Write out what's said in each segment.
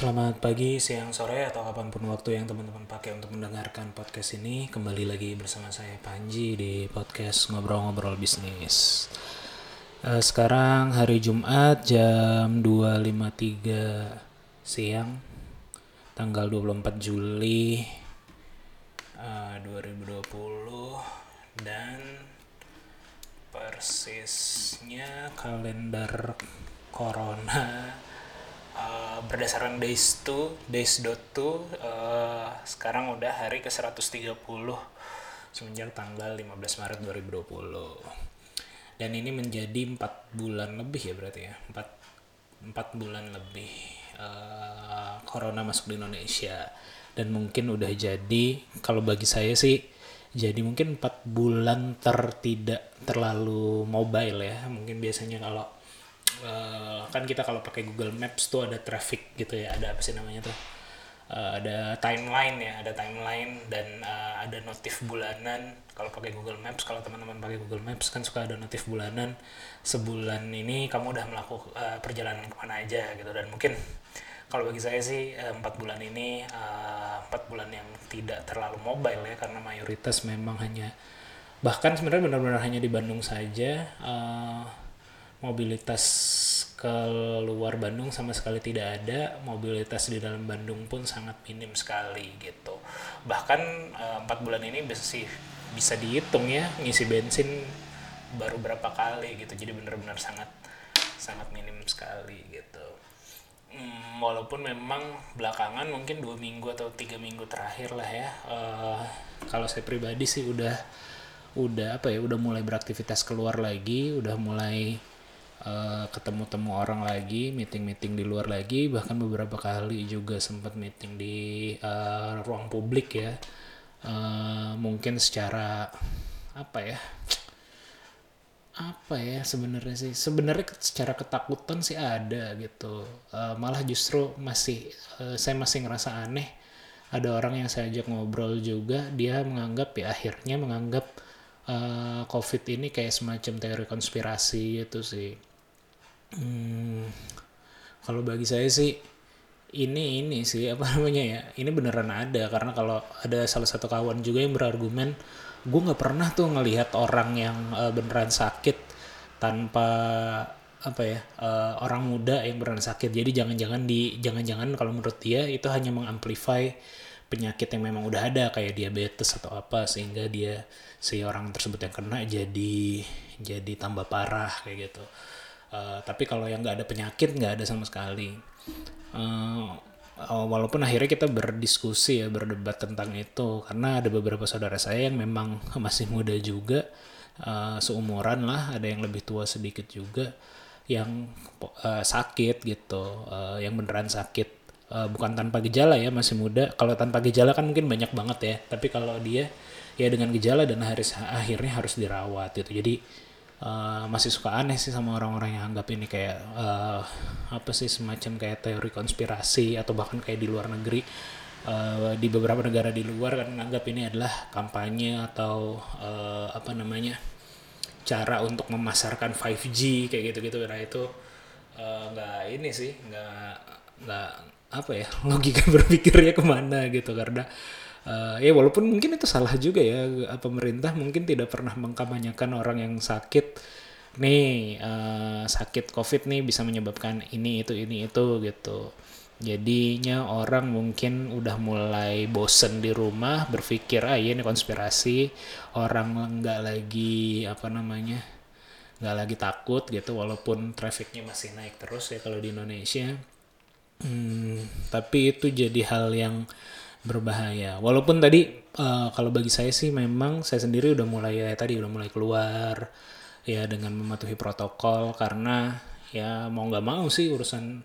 Selamat pagi, siang, sore, atau kapan pun waktu yang teman-teman pakai untuk mendengarkan podcast ini. Kembali lagi bersama saya Panji di podcast Ngobrol-Ngobrol Bisnis. Eh, Sekarang hari Jumat jam 2.53 siang Tanggal 24 Juli eh, 2020 Dan persisnya kalender corona uh, berdasarkan days to days dot uh, sekarang udah hari ke 130 semenjak tanggal 15 Maret 2020 dan ini menjadi empat bulan lebih ya berarti ya? Empat empat bulan lebih uh, corona masuk di Indonesia. Dan mungkin udah jadi kalau bagi saya sih jadi mungkin empat bulan tertidak terlalu mobile ya. Mungkin biasanya kalau eh, kan kita kalau pakai Google Maps tuh ada traffic gitu ya ada apa sih namanya tuh? Eh, ada timeline ya ada timeline dan eh, ada notif bulanan. Kalau pakai Google Maps kalau teman-teman pakai Google Maps kan suka ada notif bulanan. Sebulan ini kamu udah melakukan perjalanan ke mana aja gitu. Dan mungkin kalau bagi saya sih empat bulan ini empat bulan yang tidak terlalu mobile ya karena mayoritas memang hanya bahkan sebenarnya benar-benar hanya di Bandung saja mobilitas keluar Bandung sama sekali tidak ada mobilitas di dalam Bandung pun sangat minim sekali gitu. Bahkan eh, empat bulan ini bisa sih bisa dihitung ya ngisi bensin baru berapa kali gitu. Jadi benar-benar sangat sangat minim sekali gitu. Hmm, walaupun memang belakangan mungkin dua minggu atau tiga minggu terakhir lah ya eh, kalau saya pribadi sih udah udah apa ya udah mulai beraktivitas keluar lagi udah mulai eh, ketemu-temu orang lagi meeting-meeting di luar lagi bahkan beberapa kali juga sempat meeting di eh, ruang publik ya. Eh, mungkin secara apa ya apa ya sebenarnya sih? Sebenarnya secara ketakutan sih ada gitu. Eh, malah justru masih eh, saya masih ngerasa aneh. Ada orang yang saya ajak ngobrol juga dia menganggap ya akhirnya menganggap eh, covid ini kayak semacam teori konspirasi gitu sih Hmm, kalau bagi saya sih ini ini sih apa namanya ya ini beneran ada. Karena kalau ada salah satu kawan juga yang berargumen gue nggak pernah tuh ngelihat orang yang eh, beneran sakit tanpa apa ya eh, orang muda yang beneran sakit. Jadi jangan-jangan di jangan-jangan kalau menurut dia itu hanya mengamplify penyakit yang memang udah ada kayak diabetes atau apa sehingga dia si orang tersebut yang kena jadi jadi tambah parah kayak gitu Eh, tapi kalau yang nggak ada penyakit nggak ada sama sekali. Eh, walaupun akhirnya kita berdiskusi ya berdebat tentang itu karena ada beberapa saudara saya yang memang masih muda juga eh, seumuran lah ada yang lebih tua sedikit juga yang eh, sakit gitu eh, yang beneran sakit. Eh, bukan tanpa gejala ya masih muda. Kalau tanpa gejala kan mungkin banyak banget ya tapi kalau dia ya dengan gejala dan harus akhirnya harus dirawat gitu. Jadi eh, masih suka aneh sih sama orang-orang yang anggap ini kayak eh, apa sih semacam kayak teori konspirasi atau bahkan kayak di luar negeri. Eh, di beberapa negara di luar kan menganggap ini adalah kampanye atau eh, apa namanya cara untuk memasarkan 5G kayak gitu-gitu. Nah itu nggak ini sih nggak nggak apa ya logika berpikirnya ke mana gitu. Karena eh, ya walaupun mungkin itu salah juga ya eh, pemerintah mungkin tidak pernah mengkampanyekan orang yang sakit. Nih eh, sakit covid nih bisa menyebabkan ini itu ini itu gitu. Jadinya orang mungkin udah mulai bosen di rumah berpikir ah iya ini konspirasi. Orang nggak lagi apa namanya nggak lagi takut gitu walaupun trafficnya masih naik terus ya kalau di Indonesia. Hmm, tapi itu jadi hal yang berbahaya. Walaupun tadi eh, kalau bagi saya sih memang saya sendiri udah mulai ya tadi udah mulai keluar ya dengan mematuhi protokol karena ya mau nggak mau sih urusan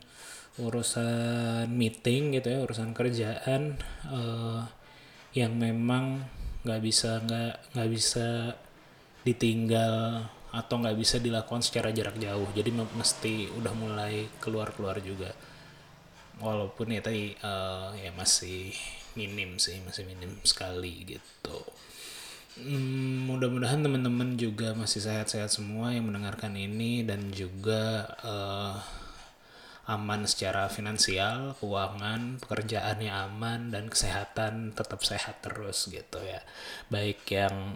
urusan meeting gitu ya urusan kerjaan eh, yang memang nggak bisa nggak nggak bisa ditinggal atau nggak bisa dilakukan secara jarak jauh jadi me- mesti udah mulai keluar keluar juga walaupun ya tadi eh, ya masih minim sih masih minim sekali gitu Hmm, mudah-mudahan teman-teman juga masih sehat-sehat semua yang mendengarkan ini dan juga eh, aman secara finansial, keuangan, pekerjaannya aman dan kesehatan tetap sehat terus gitu ya. Baik yang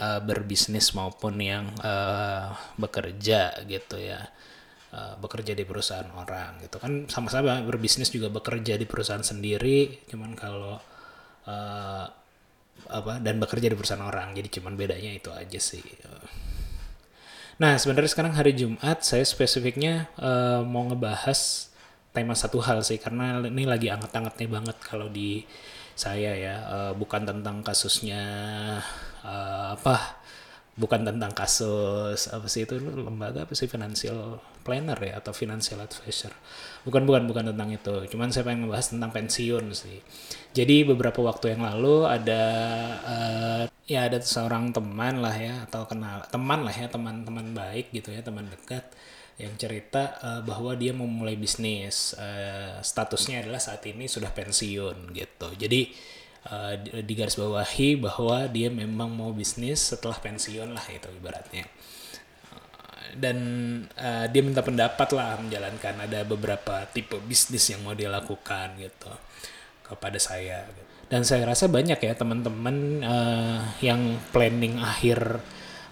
eh, berbisnis maupun yang eh, bekerja gitu ya. Eh, bekerja di perusahaan orang gitu kan. Sama-sama berbisnis juga bekerja di perusahaan sendiri cuman kalau eh, apa dan bekerja di perusahaan orang. Jadi cuman bedanya itu aja sih nah sebenarnya sekarang hari Jumat saya spesifiknya eh, mau ngebahas tema satu hal sih karena ini lagi anget-angetnya banget kalau di saya ya. Eh, bukan tentang kasusnya eh, apa bukan tentang kasus apa sih itu lembaga apa sih financial planner ya atau financial advisor. Bukan bukan bukan tentang itu. Cuman saya pengen ngebahas tentang pensiun sih. Jadi beberapa waktu yang lalu ada eh, ya ada seorang teman lah ya atau kenal teman lah ya teman-teman baik gitu ya teman dekat yang cerita eh, bahwa dia mau mulai bisnis. Eh, statusnya adalah saat ini sudah pensiun gitu. Jadi di- digarisbawahi bahwa dia memang mau bisnis setelah pensiun lah itu ibaratnya dan eh, dia minta pendapat lah menjalankan. Ada beberapa tipe bisnis yang mau dia lakukan gitu kepada saya dan saya rasa banyak ya teman-teman eh, yang planning akhir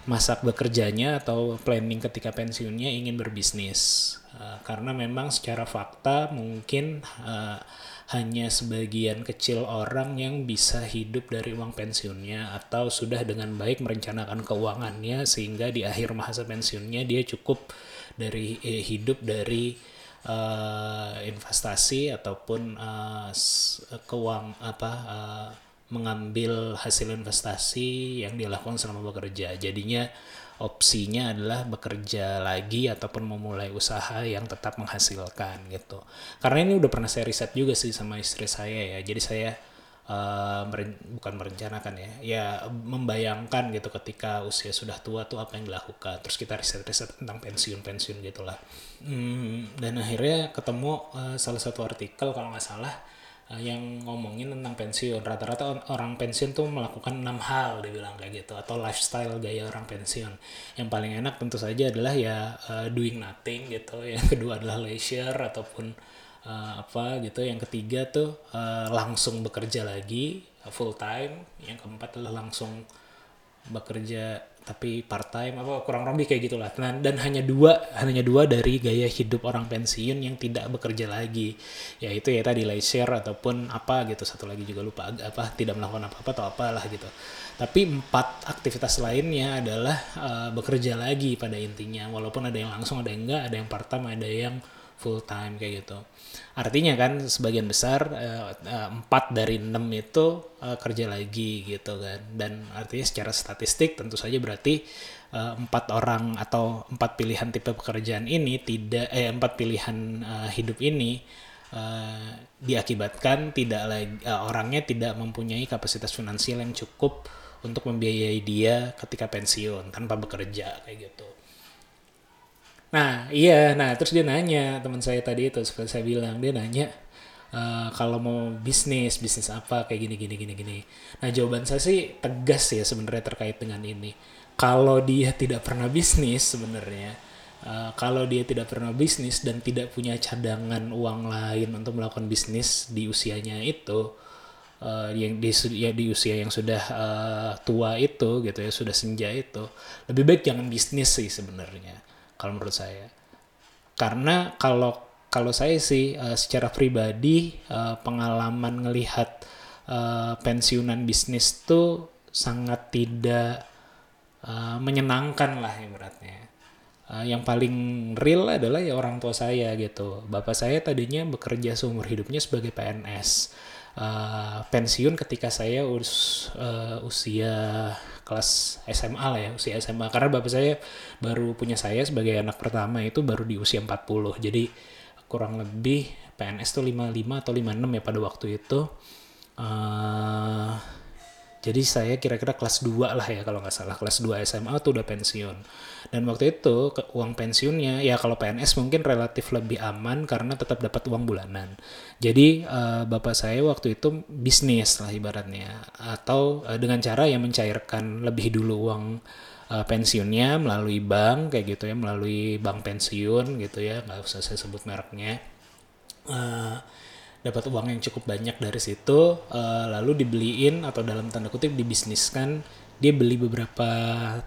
masa bekerjanya atau planning ketika pensiunnya ingin berbisnis Eh, karena memang secara fakta mungkin eh, hanya sebagian kecil orang yang bisa hidup dari uang pensiunnya atau sudah dengan baik merencanakan keuangannya sehingga di akhir masa pensiunnya dia cukup dari eh, hidup dari eh, investasi ataupun s- keuang apa eh, mengambil hasil investasi yang dia lakukan selama bekerja. Jadinya opsinya adalah bekerja lagi ataupun memulai usaha yang tetap menghasilkan gitu. Karena ini udah pernah saya riset juga sih sama istri saya ya. Jadi saya eh, meren- bukan merencanakan ya ya membayangkan gitu ketika usia sudah tua tuh apa yang dilakukan. Terus kita riset-riset tentang pensiun-pensiun gitulah. Hmm, dan akhirnya ketemu eh, salah satu artikel kalau nggak salah eh, yang ngomongin tentang pensiun. Rata-rata orang pensiun tuh melakukan enam hal dibilang kayak gitu. Atau lifestyle gaya orang pensiun. Yang paling enak tentu saja adalah ya eh, doing nothing gitu. Yang kedua adalah leisure ataupun eh, apa gitu. Yang ketiga tuh eh, langsung bekerja lagi full time. Yang keempat adalah langsung bekerja tapi part time apa kurang lebih kayak gitulah. Dan, dan hanya dua hanya dua dari gaya hidup orang pensiun yang tidak bekerja lagi. Yaitu ya tadi leisure ataupun apa gitu. Satu lagi juga lupa apa tidak melakukan apa apa atau apalah gitu. Tapi empat aktivitas lainnya adalah eh, bekerja lagi pada intinya. Walaupun ada yang langsung ada yang enggak ada yang part time ada yang full time kayak gitu artinya kan sebagian besar eh, eh, empat dari enam itu eh, kerja lagi gitu kan dan artinya secara statistik tentu saja berarti empat orang atau empat pilihan tipe pekerjaan ini tidak eh empat pilihan eh, hidup ini eh, diakibatkan tidak lagi eh, orangnya tidak mempunyai kapasitas finansial yang cukup untuk membiayai dia ketika pensiun tanpa bekerja kayak gitu. Nah, iya, nah terus dia nanya teman saya tadi itu seperti saya bilang dia nanya eh, kalau mau bisnis bisnis apa kayak gini gini gini gini. Nah jawaban saya sih tegas ya sebenarnya terkait dengan ini. Kalau dia tidak pernah bisnis sebenarnya, eh, kalau dia tidak pernah bisnis dan tidak punya cadangan uang lain untuk melakukan bisnis di usianya itu, eh, yang di ya di usia yang sudah eh, tua itu gitu ya sudah senja itu lebih baik jangan bisnis sih sebenarnya kalau menurut saya karena kalau kalau saya sih eh, secara pribadi eh, pengalaman ngelihat eh, pensiunan bisnis tuh sangat tidak eh, menyenangkan lah ibaratnya Eh, yang paling real adalah ya orang tua saya gitu. Bapak saya tadinya bekerja seumur hidupnya sebagai PNS. Eh, pensiun ketika saya us- eh, usia kelas SMA lah ya, usia SMA. Karena bapak saya baru punya saya sebagai anak pertama itu baru di usia 40. Jadi kurang lebih PNS tuh 55 atau 56 ya pada waktu itu Eh, jadi saya kira-kira kelas 2 lah ya kalau nggak salah. Kelas 2 SMA tuh udah pensiun. Dan waktu itu ke, uang pensiunnya ya kalau PNS mungkin relatif lebih aman karena tetap dapat uang bulanan. Jadi eh, bapak saya waktu itu bisnis lah ibaratnya. Atau eh, dengan cara yang mencairkan lebih dulu uang eh, pensiunnya melalui bank kayak gitu ya melalui bank pensiun gitu ya. Nggak usah saya sebut mereknya. Eh, dapat uang yang cukup banyak dari situ eh, lalu dibeliin atau dalam tanda kutip dibisniskan dia beli beberapa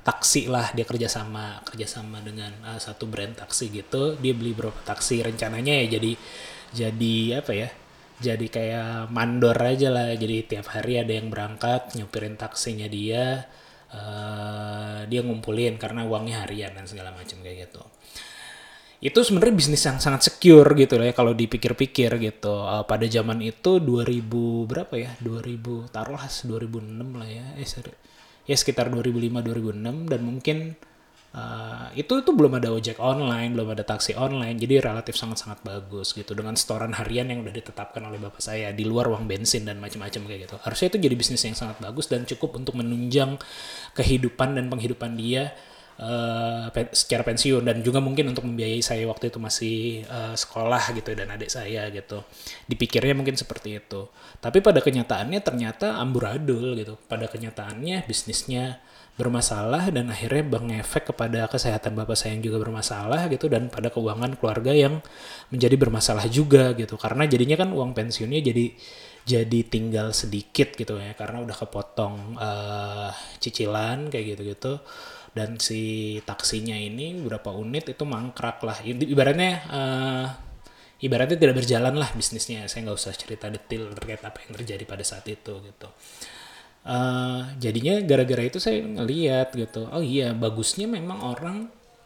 taksi lah dia kerjasama kerjasama dengan eh, satu brand taksi gitu. Dia beli beberapa taksi rencananya ya jadi jadi apa ya jadi kayak mandor aja lah. Jadi tiap hari ada yang berangkat nyupirin taksinya dia eh, dia ngumpulin karena uangnya harian dan segala macam kayak gitu itu sebenarnya bisnis yang sangat secure gitu ya kalau dipikir-pikir gitu. Uh, pada zaman itu 2000 berapa ya? 2000 taruhlah 2006 lah ya. Eh sorry. ya sekitar 2005 2006 dan mungkin uh, itu itu belum ada ojek online belum ada taksi online jadi relatif sangat-sangat bagus gitu dengan setoran harian yang udah ditetapkan oleh bapak saya di luar uang bensin dan macam-macam kayak gitu. Harusnya itu jadi bisnis yang sangat bagus dan cukup untuk menunjang kehidupan dan penghidupan dia eh, secara pensiun. Dan juga mungkin untuk membiayai saya waktu itu masih eh, sekolah gitu dan adik saya gitu. Dipikirnya mungkin seperti itu. Tapi pada kenyataannya ternyata amburadul gitu. Pada kenyataannya bisnisnya bermasalah dan akhirnya bengefek kepada kesehatan bapak saya yang juga bermasalah gitu dan pada keuangan keluarga yang menjadi bermasalah juga gitu. Karena jadinya kan uang pensiunnya jadi jadi tinggal sedikit gitu ya. Karena udah kepotong eh, cicilan kayak gitu-gitu dan si taksinya ini beberapa unit itu mangkrak lah. Ibaratnya eh, ibaratnya tidak berjalan lah bisnisnya. Saya nggak usah cerita detail terkait apa yang terjadi pada saat itu gitu. Eh, jadinya gara-gara itu saya ngeliat gitu. Oh iya bagusnya memang orang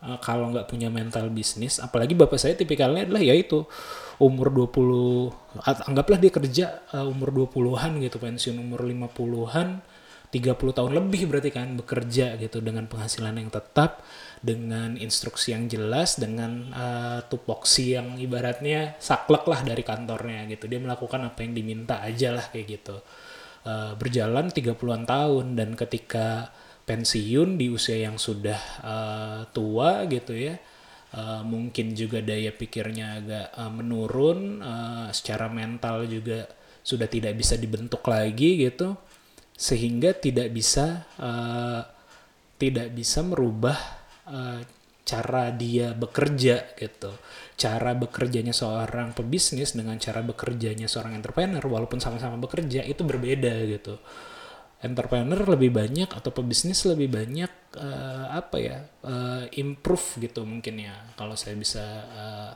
eh, kalau nggak punya mental bisnis apalagi bapak saya tipikalnya adalah ya itu umur 20 at- anggaplah dia kerja eh, umur 20-an gitu pensiun umur 50-an 30 tahun lebih berarti kan bekerja gitu dengan penghasilan yang tetap dengan instruksi yang jelas dengan eh, tupoksi yang ibaratnya saklek lah dari kantornya gitu. Dia melakukan apa yang diminta aja lah kayak gitu. Eh, berjalan 30-an tahun dan ketika pensiun di usia yang sudah eh, tua gitu ya eh, mungkin juga daya pikirnya agak eh, menurun eh, secara mental juga sudah tidak bisa dibentuk lagi gitu sehingga tidak bisa eh, tidak bisa merubah eh, cara dia bekerja gitu. Cara bekerjanya seorang pebisnis dengan cara bekerjanya seorang entrepreneur walaupun sama-sama bekerja itu berbeda gitu. Entrepreneur lebih banyak atau pebisnis lebih banyak eh, apa ya eh, improve gitu mungkin ya. Kalau saya bisa eh,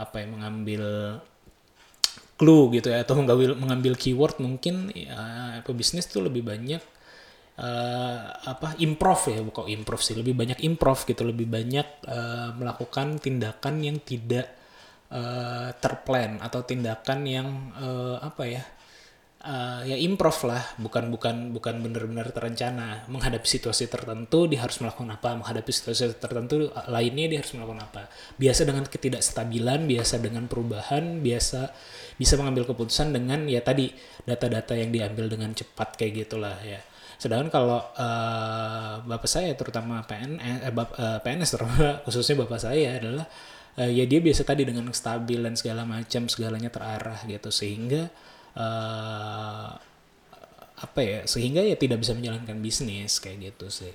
apa ya mengambil clue gitu ya atau mengambil mengambil keyword mungkin ya, pebisnis tuh lebih banyak eh, apa improv ya bukan improv sih lebih banyak improv gitu lebih banyak eh, melakukan tindakan yang tidak eh, terplan atau tindakan yang eh, apa ya eh, ya improv lah bukan bukan bukan benar-benar terencana. Menghadapi situasi tertentu dia harus melakukan apa. Menghadapi situasi tertentu eh, lainnya dia harus melakukan apa. Biasa dengan ketidakstabilan biasa dengan perubahan biasa bisa mengambil keputusan dengan ya tadi data-data yang diambil dengan cepat kayak gitulah ya. Sedangkan kalau eh, bapak saya terutama PNS eh, bap- eh, PNS terutama khususnya bapak saya adalah eh, ya dia biasa tadi dengan stabil dan segala macam segalanya terarah gitu. Sehingga eh, apa ya sehingga ya tidak bisa menjalankan bisnis kayak gitu sih.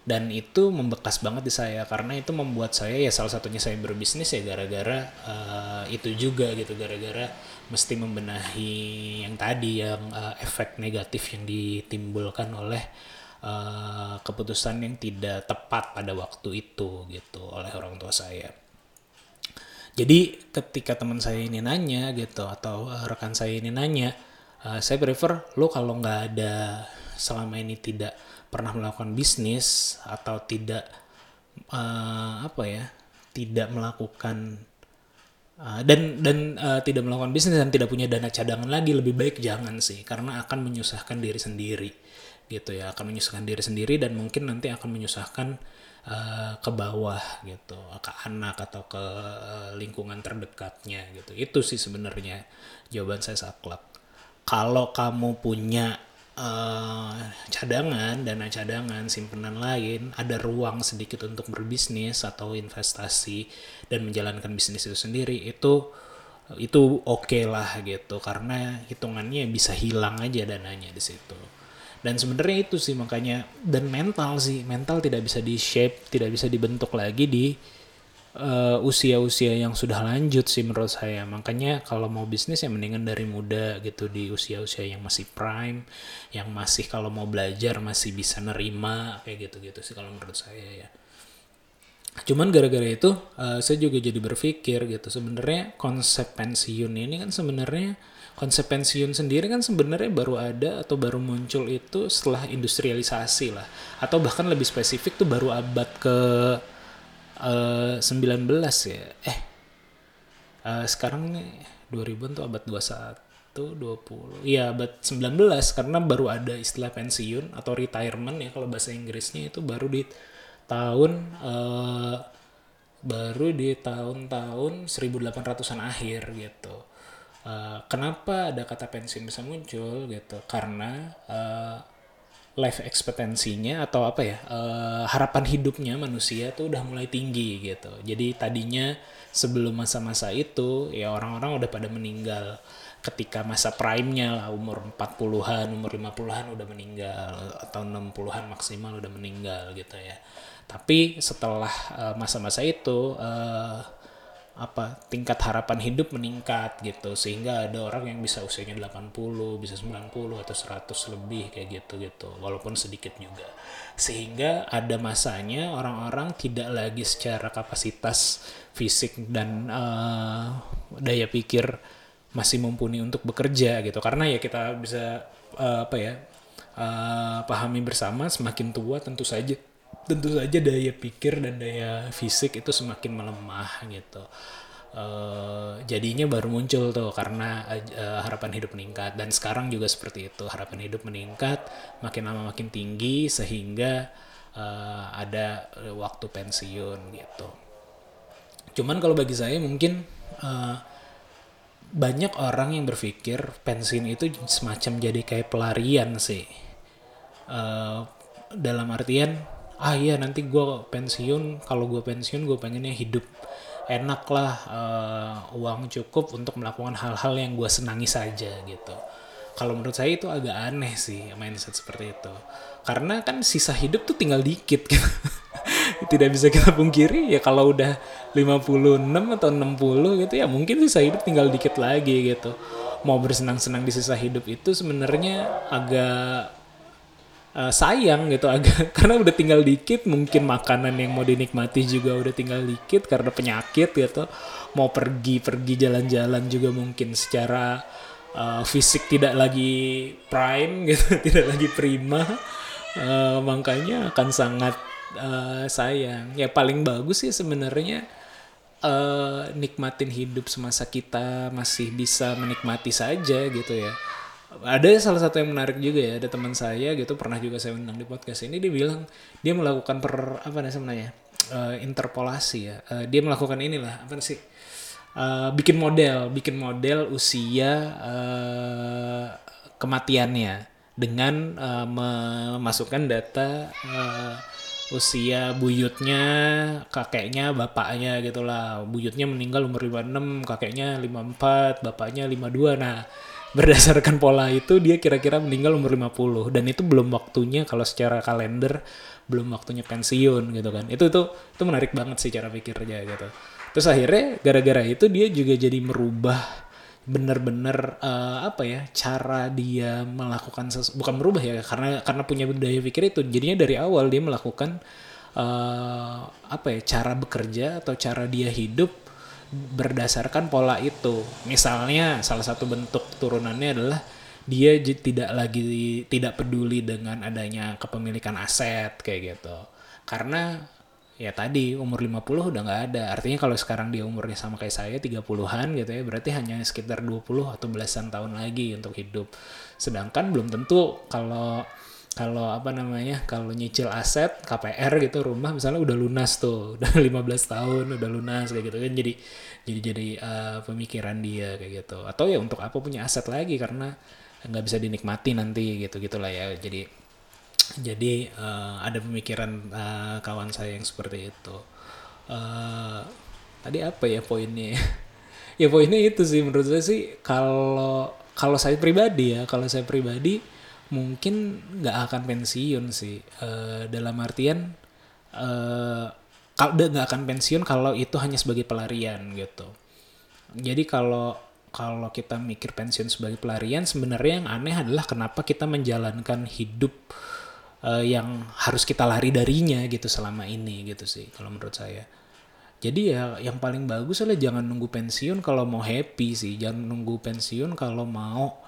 Dan itu membekas banget di saya karena itu membuat saya ya salah satunya saya berbisnis ya gara-gara eh, itu juga gitu gara-gara mesti membenahi yang tadi yang eh, efek negatif yang ditimbulkan oleh eh, keputusan yang tidak tepat pada waktu itu gitu oleh orang tua saya jadi ketika teman saya ini nanya gitu atau eh, rekan saya ini nanya, eh, saya prefer lo kalau nggak ada selama ini tidak pernah melakukan bisnis atau tidak eh, apa ya, tidak melakukan eh, dan dan eh, tidak melakukan bisnis dan tidak punya dana cadangan lagi lebih baik jangan sih karena akan menyusahkan diri sendiri gitu ya. Akan menyusahkan diri sendiri dan mungkin nanti akan menyusahkan eh, ke bawah gitu ke anak atau ke eh, lingkungan terdekatnya gitu. Itu sih sebenarnya jawaban saya saklek. Kalau kamu punya eh, cadangan dana cadangan simpenan lain ada ruang sedikit untuk berbisnis atau investasi dan menjalankan bisnis itu sendiri itu itu oke lah gitu. Karena hitungannya bisa hilang aja dananya di situ dan sebenarnya itu sih makanya dan mental sih mental tidak bisa di shape tidak bisa dibentuk lagi di eh, usia-usia yang sudah lanjut sih menurut saya. Makanya kalau mau bisnis ya mendingan dari muda gitu di usia-usia yang masih prime yang masih kalau mau belajar masih bisa nerima kayak gitu-gitu sih kalau menurut saya ya. Cuman gara-gara itu eh, saya juga jadi berpikir gitu sebenarnya konsep pensiun ini kan sebenarnya konsep pensiun sendiri kan sebenarnya baru ada atau baru muncul itu setelah industrialisasi lah. Atau bahkan lebih spesifik tuh baru abad ke eh, 19 ya. Eh eh, sekarang nih 2000 tuh abad 21 20 iya abad 19 karena baru ada istilah pensiun atau retirement ya kalau bahasa Inggrisnya itu baru di tahun eh, baru di tahun-tahun 1800-an akhir gitu. Eh, kenapa ada kata pensiun bisa muncul gitu? Karena eh, life expectancy-nya atau apa ya eh, harapan hidupnya manusia tuh udah mulai tinggi gitu. Jadi tadinya sebelum masa-masa itu ya orang-orang udah pada meninggal ketika masa prime-nya lah umur 40-an, umur 50-an udah meninggal atau 60-an maksimal udah meninggal gitu ya. Tapi setelah masa-masa itu eh, apa tingkat harapan hidup meningkat gitu. Sehingga ada orang yang bisa usianya 80, bisa 90 atau 100 lebih kayak gitu gitu. Walaupun sedikit juga. Sehingga ada masanya orang-orang tidak lagi secara kapasitas fisik dan eh, daya pikir masih mumpuni untuk bekerja gitu. Karena ya kita bisa eh, apa ya eh, pahami bersama semakin tua tentu saja tentu saja daya pikir dan daya fisik itu semakin melemah gitu. Eh, jadinya baru muncul tuh karena eh, harapan hidup meningkat. Dan sekarang juga seperti itu harapan hidup meningkat makin lama makin tinggi sehingga eh, ada waktu pensiun gitu. Cuman kalau bagi saya mungkin eh, banyak orang yang berpikir pensiun itu semacam jadi kayak pelarian sih. Eh, dalam artian ah iya nanti gue pensiun. Kalau gue pensiun gue pengennya hidup enak lah eh, uang cukup untuk melakukan hal-hal yang gue senangi saja gitu. Kalau menurut saya itu agak aneh sih mindset seperti itu. Karena kan sisa hidup tuh tinggal dikit gitu. Tidak bisa kita pungkiri ya kalau udah 56 atau 60 gitu ya mungkin sisa hidup tinggal dikit lagi gitu. Mau bersenang-senang di sisa hidup itu sebenarnya agak eh, sayang gitu agak karena udah tinggal dikit mungkin makanan yang mau dinikmati juga udah tinggal dikit karena penyakit gitu. Mau pergi pergi jalan-jalan juga mungkin secara uh, fisik tidak lagi prime gitu tidak lagi prima. Uh, makanya akan sangat uh, sayang. Ya paling bagus sih sebenarnya eh, nikmatin hidup semasa kita masih bisa menikmati saja gitu ya ada salah satu yang menarik juga ya ada teman saya gitu pernah juga saya undang di podcast. Ini dia bilang dia melakukan per apa namanya sebenarnya Eh, interpolasi ya. Eh, dia melakukan inilah apa sih Eh, bikin model bikin model usia eh, kematiannya dengan eh, memasukkan data eh, usia buyutnya kakeknya bapaknya gitulah. Buyutnya meninggal umur 56 kakeknya 54 bapaknya 52 nah berdasarkan pola itu dia kira-kira meninggal umur 50 dan itu belum waktunya kalau secara kalender belum waktunya pensiun gitu kan. Itu tuh itu menarik banget sih cara pikirnya gitu. Terus akhirnya gara-gara itu dia juga jadi merubah bener-bener eh, apa ya cara dia melakukan bukan merubah ya karena karena punya daya pikir itu. Jadinya dari awal dia melakukan eh, apa ya cara bekerja atau cara dia hidup berdasarkan pola itu misalnya salah satu bentuk turunannya adalah dia tidak lagi tidak peduli dengan adanya kepemilikan aset kayak gitu karena ya tadi umur 50 udah nggak ada. Artinya kalau sekarang dia umurnya sama kayak saya 30-an gitu ya, berarti hanya sekitar 20 atau belasan tahun lagi untuk hidup. Sedangkan belum tentu kalau kalau apa namanya kalau nyicil aset KPR gitu rumah misalnya udah lunas tuh udah 15 tahun udah lunas kayak gitu kan. Jadi jadi jadi uh, pemikiran dia kayak gitu. Atau ya untuk apa punya aset lagi karena nggak bisa dinikmati nanti gitu gitulah ya. Jadi jadi uh, ada pemikiran uh, kawan saya yang seperti itu. Uh, tadi apa ya poinnya ya? Ya poinnya itu sih menurut saya sih kalau kalau saya pribadi ya kalau saya pribadi mungkin nggak akan pensiun sih. Uh, dalam artian uh, kalau nggak akan pensiun kalau itu hanya sebagai pelarian gitu. Jadi kalau kalau kita mikir pensiun sebagai pelarian sebenarnya yang aneh adalah kenapa kita menjalankan hidup uh, yang harus kita lari darinya gitu selama ini gitu sih kalau menurut saya. Jadi ya yang paling bagus adalah jangan nunggu pensiun kalau mau happy sih. Jangan nunggu pensiun kalau mau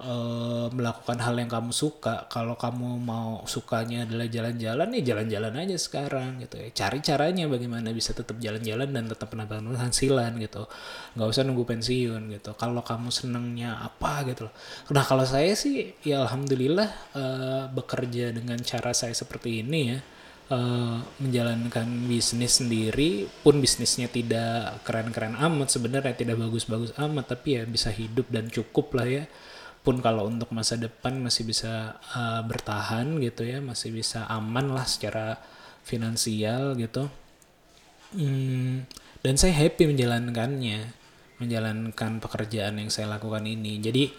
uh, melakukan hal yang kamu suka. Kalau kamu mau sukanya adalah jalan-jalan, ya jalan-jalan aja sekarang gitu ya. Cari caranya bagaimana bisa tetap jalan-jalan dan tetap menambah penghasilan gitu. Nggak usah nunggu pensiun gitu. Kalau kamu senangnya apa gitu loh. Nah kalau saya sih ya alhamdulillah uh, bekerja dengan cara saya seperti ini ya. Uh, menjalankan bisnis sendiri pun bisnisnya tidak keren-keren amat sebenarnya tidak bagus-bagus amat tapi ya bisa hidup dan cukup lah ya pun kalau untuk masa depan masih bisa uh, bertahan gitu ya masih bisa aman lah secara finansial gitu. Hmm, dan saya happy menjalankannya menjalankan pekerjaan yang saya lakukan ini. Jadi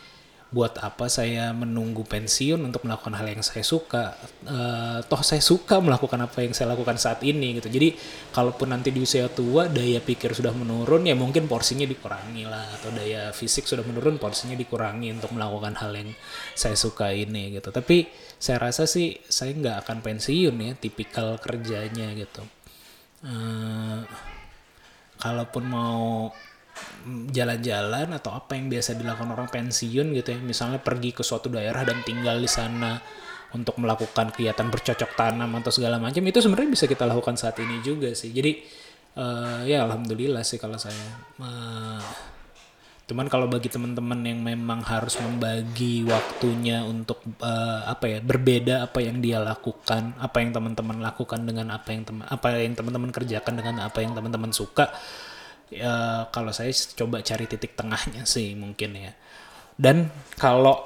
buat apa saya menunggu pensiun untuk melakukan hal yang saya suka? Uh, toh saya suka melakukan apa yang saya lakukan saat ini gitu. Jadi kalaupun nanti di usia tua daya pikir sudah menurun ya mungkin porsinya dikurangi lah atau daya fisik sudah menurun porsinya dikurangi untuk melakukan hal yang saya suka ini gitu. Tapi saya rasa sih saya nggak akan pensiun ya tipikal kerjanya gitu. Uh, kalaupun mau jalan-jalan atau apa yang biasa dilakukan orang pensiun gitu ya. Misalnya pergi ke suatu daerah dan tinggal di sana untuk melakukan kegiatan bercocok tanam atau segala macam itu sebenarnya bisa kita lakukan saat ini juga sih. Jadi uh, ya alhamdulillah sih kalau saya uh, cuman kalau bagi teman-teman yang memang harus membagi waktunya untuk uh, apa ya berbeda apa yang dia lakukan apa yang teman-teman lakukan dengan apa yang teman apa yang teman-teman kerjakan dengan apa yang teman-teman suka ya kalau saya coba cari titik tengahnya sih mungkin ya. Dan kalau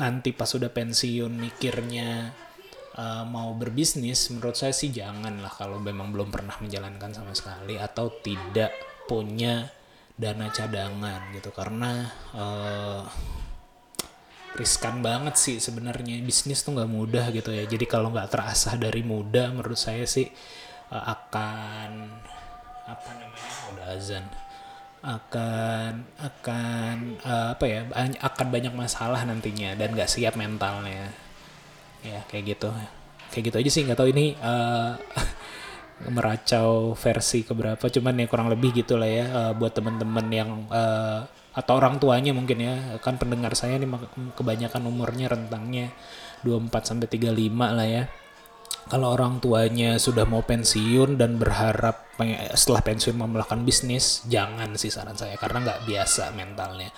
nanti pas sudah pensiun mikirnya uh, mau berbisnis menurut saya sih jangan lah kalau memang belum pernah menjalankan sama sekali atau tidak punya dana cadangan gitu. Karena uh, riskan banget sih sebenarnya. Bisnis tuh nggak mudah gitu ya. Jadi kalau nggak terasah dari muda menurut saya sih uh, akan apa namanya? Udah azan. Akan akan uh, apa ya akan banyak masalah nantinya dan nggak siap mentalnya. Ya kayak gitu. Kayak gitu aja sih nggak tahu ini uh, meracau versi keberapa cuman ya kurang lebih gitulah ya uh, buat temen-temen yang uh, atau orang tuanya mungkin ya. Kan pendengar saya nih kebanyakan umurnya rentangnya 24 sampai 35 lah ya kalau orang tuanya sudah mau pensiun dan berharap setelah pensiun melakukan bisnis, jangan sih saran saya karena nggak biasa mentalnya.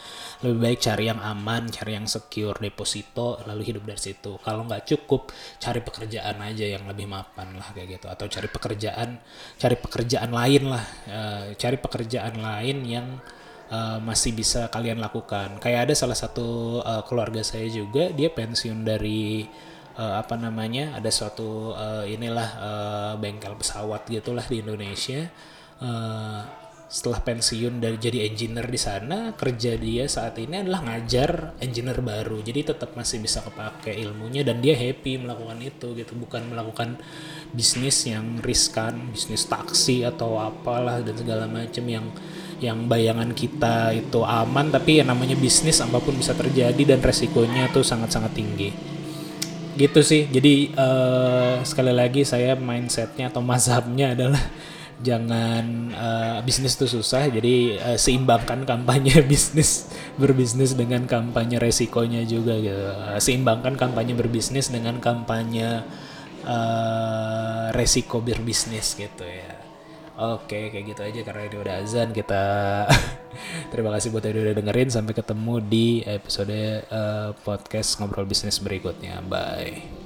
Lebih baik cari yang aman, cari yang secure deposito, lalu hidup dari situ. Kalau nggak cukup, cari pekerjaan aja yang lebih mapan lah kayak gitu. Atau cari pekerjaan, cari pekerjaan lain lah, e, cari pekerjaan lain yang e, masih bisa kalian lakukan. Kayak ada salah satu e, keluarga saya juga, dia pensiun dari uh, apa namanya ada suatu uh, inilah uh, bengkel pesawat gitulah di Indonesia. Uh, setelah pensiun dari jadi engineer di sana kerja dia saat ini adalah ngajar engineer baru. Jadi tetap masih bisa kepake ilmunya dan dia happy melakukan itu gitu. Bukan melakukan bisnis yang riskan bisnis taksi atau apalah dan segala macam yang yang bayangan kita itu aman. Tapi yang namanya bisnis apa pun bisa terjadi dan resikonya tuh sangat-sangat tinggi gitu sih. Jadi uh, sekali lagi saya mindsetnya atau mazhabnya adalah jangan uh, bisnis itu susah. Jadi uh, seimbangkan kampanye bisnis berbisnis dengan kampanye resikonya juga gitu. Seimbangkan kampanye berbisnis dengan kampanye uh, resiko berbisnis gitu ya Oke, kayak gitu aja karena ini udah azan kita terima kasih buat yang udah dengerin sampai ketemu di episode uh, podcast ngobrol bisnis berikutnya. Bye.